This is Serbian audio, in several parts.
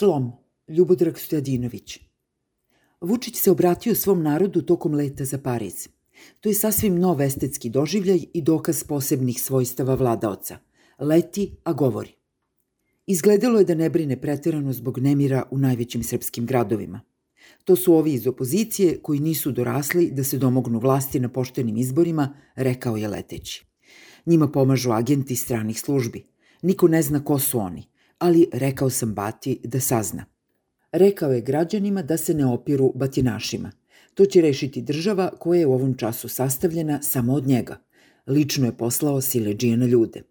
Slom, Ljubodrag Stojadinović. Vučić se obratio svom narodu tokom leta za Pariz. To je sasvim nov estetski doživljaj i dokaz posebnih svojstava vladaoca. Leti, a govori. Izgledalo je da ne brine preterano zbog nemira u najvećim srpskim gradovima. To su ovi iz opozicije koji nisu dorasli da se domognu vlasti na poštenim izborima, rekao je leteći. Njima pomažu agenti stranih službi. Niko ne zna ko su oni, ali rekao sam Bati da sazna. Rekao je građanima da se ne opiru batinašima. To će rešiti država koja je u ovom času sastavljena samo od njega. Lično je poslao sileđije na ljude.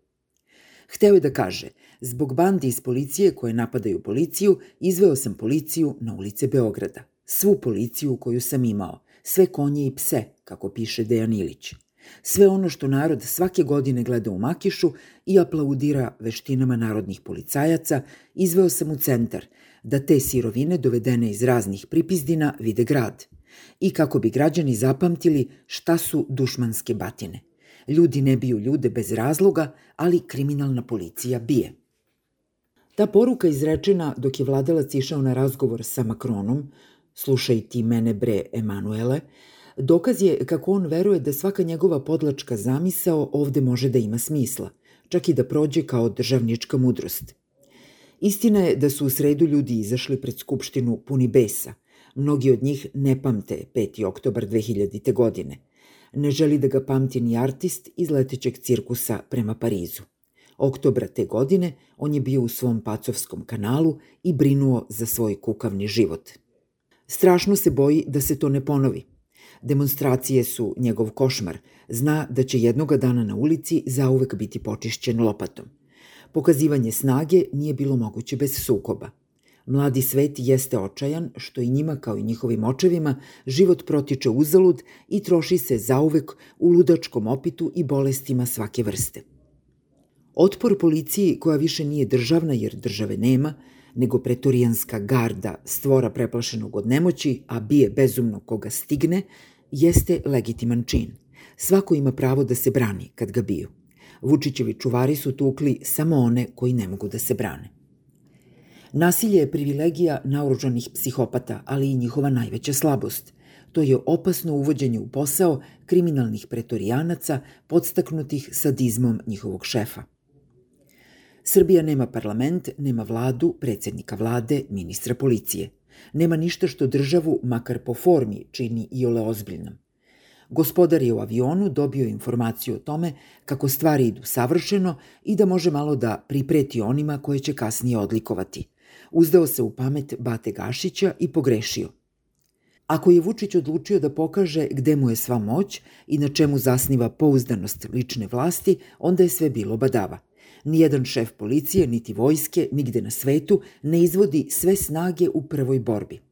Hteo je da kaže, zbog bandi iz policije koje napadaju policiju, izveo sam policiju na ulice Beograda. Svu policiju koju sam imao, sve konje i pse, kako piše Dejan Ilić. Sve ono što narod svake godine gleda u Makišu i aplaudira veštinama narodnih policajaca, izveo sam u centar, da te sirovine dovedene iz raznih pripizdina vide grad i kako bi građani zapamtili šta su dušmanske batine. Ljudi ne biju ljude bez razloga, ali kriminalna policija bije. Ta poruka izrečena dok je vladalac išao na razgovor sa Makronom, slušaj ti mene bre, Emanuele, dokaz je kako on veruje da svaka njegova podlačka zamisao ovde može da ima smisla, čak i da prođe kao državnička mudrost. Istina je da su u sredu ljudi izašli pred Skupštinu puni besa. Mnogi od njih ne pamte 5. oktobar 2000. godine. Ne želi da ga pamti ni artist iz letećeg cirkusa prema Parizu. Oktobra te godine on je bio u svom pacovskom kanalu i brinuo za svoj kukavni život. Strašno se boji da se to ne ponovi. Demonstracije su njegov košmar. Zna da će jednoga dana na ulici zauvek biti počišćen lopatom. Pokazivanje snage nije bilo moguće bez sukoba. Mladi svet jeste očajan, što i njima kao i njihovim očevima život protiče uzalud i troši se zauvek u ludačkom opitu i bolestima svake vrste. Otpor policiji, koja više nije državna jer države nema, nego pretorijanska garda stvora preplašenog od nemoći, a bije bezumno koga stigne, jeste legitiman čin. Svako ima pravo da se brani kad ga biju. Vučićevi čuvari su tukli samo one koji ne mogu da se brane. Nasilje je privilegija naoružanih psihopata, ali i njihova najveća slabost. To je opasno uvođenje u posao kriminalnih pretorijanaca podstaknutih sadizmom njihovog šefa. Srbija nema parlament, nema vladu, predsednika vlade, ministra policije. Nema ništa što državu, makar po formi, čini i ole ozbiljnom. Gospodar je u avionu dobio informaciju o tome kako stvari idu savršeno i da može malo da pripreti onima koje će kasnije odlikovati. Uzdao se u pamet Bate Gašića i pogrešio. Ako je Vučić odlučio da pokaže gde mu je sva moć i na čemu zasniva pouzdanost lične vlasti, onda je sve bilo badava. Nijedan šef policije, niti vojske, nigde na svetu ne izvodi sve snage u prvoj borbi –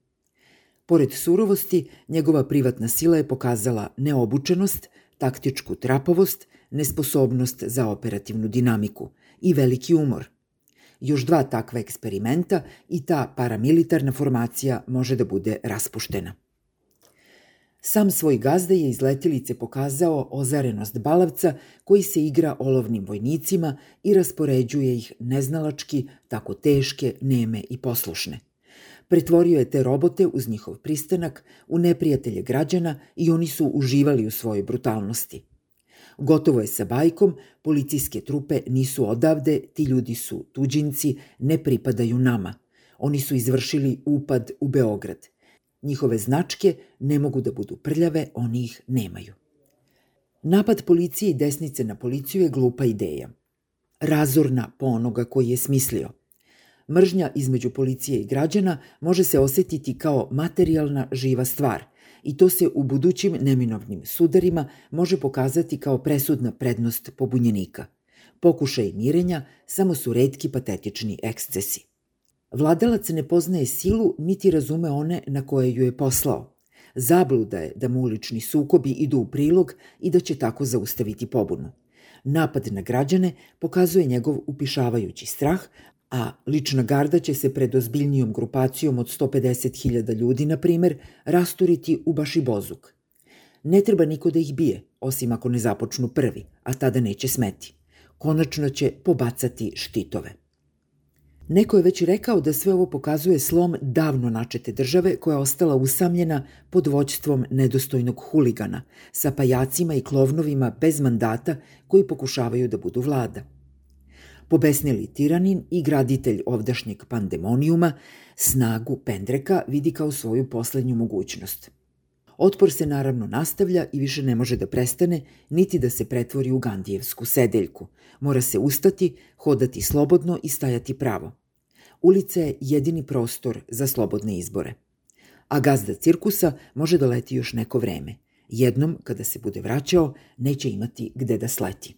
Pored surovosti, njegova privatna sila je pokazala neobučenost, taktičku trapovost, nesposobnost za operativnu dinamiku i veliki umor. Još dva takva eksperimenta i ta paramilitarna formacija može da bude raspuštena. Sam svoj gazda je iz letilice pokazao ozarenost balavca koji se igra olovnim vojnicima i raspoređuje ih neznalački, tako teške, neme i poslušne. Pretvorio je te robote uz njihov pristanak u neprijatelje građana i oni su uživali u svojoj brutalnosti. Gotovo je sa bajkom, policijske trupe nisu odavde, ti ljudi su tuđinci, ne pripadaju nama. Oni su izvršili upad u Beograd. Njihove značke ne mogu da budu prljave, oni ih nemaju. Napad policije i desnice na policiju je glupa ideja. Razorna po onoga koji je smislio – Mržnja između policije i građana može se osetiti kao materijalna živa stvar i to se u budućim neminovnim sudarima može pokazati kao presudna prednost pobunjenika. Pokušaj mirenja samo su redki patetični ekscesi. Vladalac ne poznaje silu niti razume one na koje ju je poslao. Zabluda je da mu ulični sukobi idu u prilog i da će tako zaustaviti pobunu. Napad na građane pokazuje njegov upišavajući strah, a lična garda će se pred ozbiljnijom grupacijom od 150.000 ljudi, na primer, rasturiti u Bašibozuk. Ne treba niko da ih bije, osim ako ne započnu prvi, a tada neće smeti. Konačno će pobacati štitove. Neko je već rekao da sve ovo pokazuje slom davno načete države koja je ostala usamljena pod voćstvom nedostojnog huligana, sa pajacima i klovnovima bez mandata koji pokušavaju da budu vlada. Pobesnili tiranin i graditelj ovdašnjeg pandemonijuma snagu Pendreka vidi kao svoju poslednju mogućnost. Otpor se naravno nastavlja i više ne može da prestane, niti da se pretvori u Gandijevsku sedeljku. Mora se ustati, hodati slobodno i stajati pravo. Ulica je jedini prostor za slobodne izbore. A gazda cirkusa može da leti još neko vreme. Jednom, kada se bude vraćao, neće imati gde da sleti.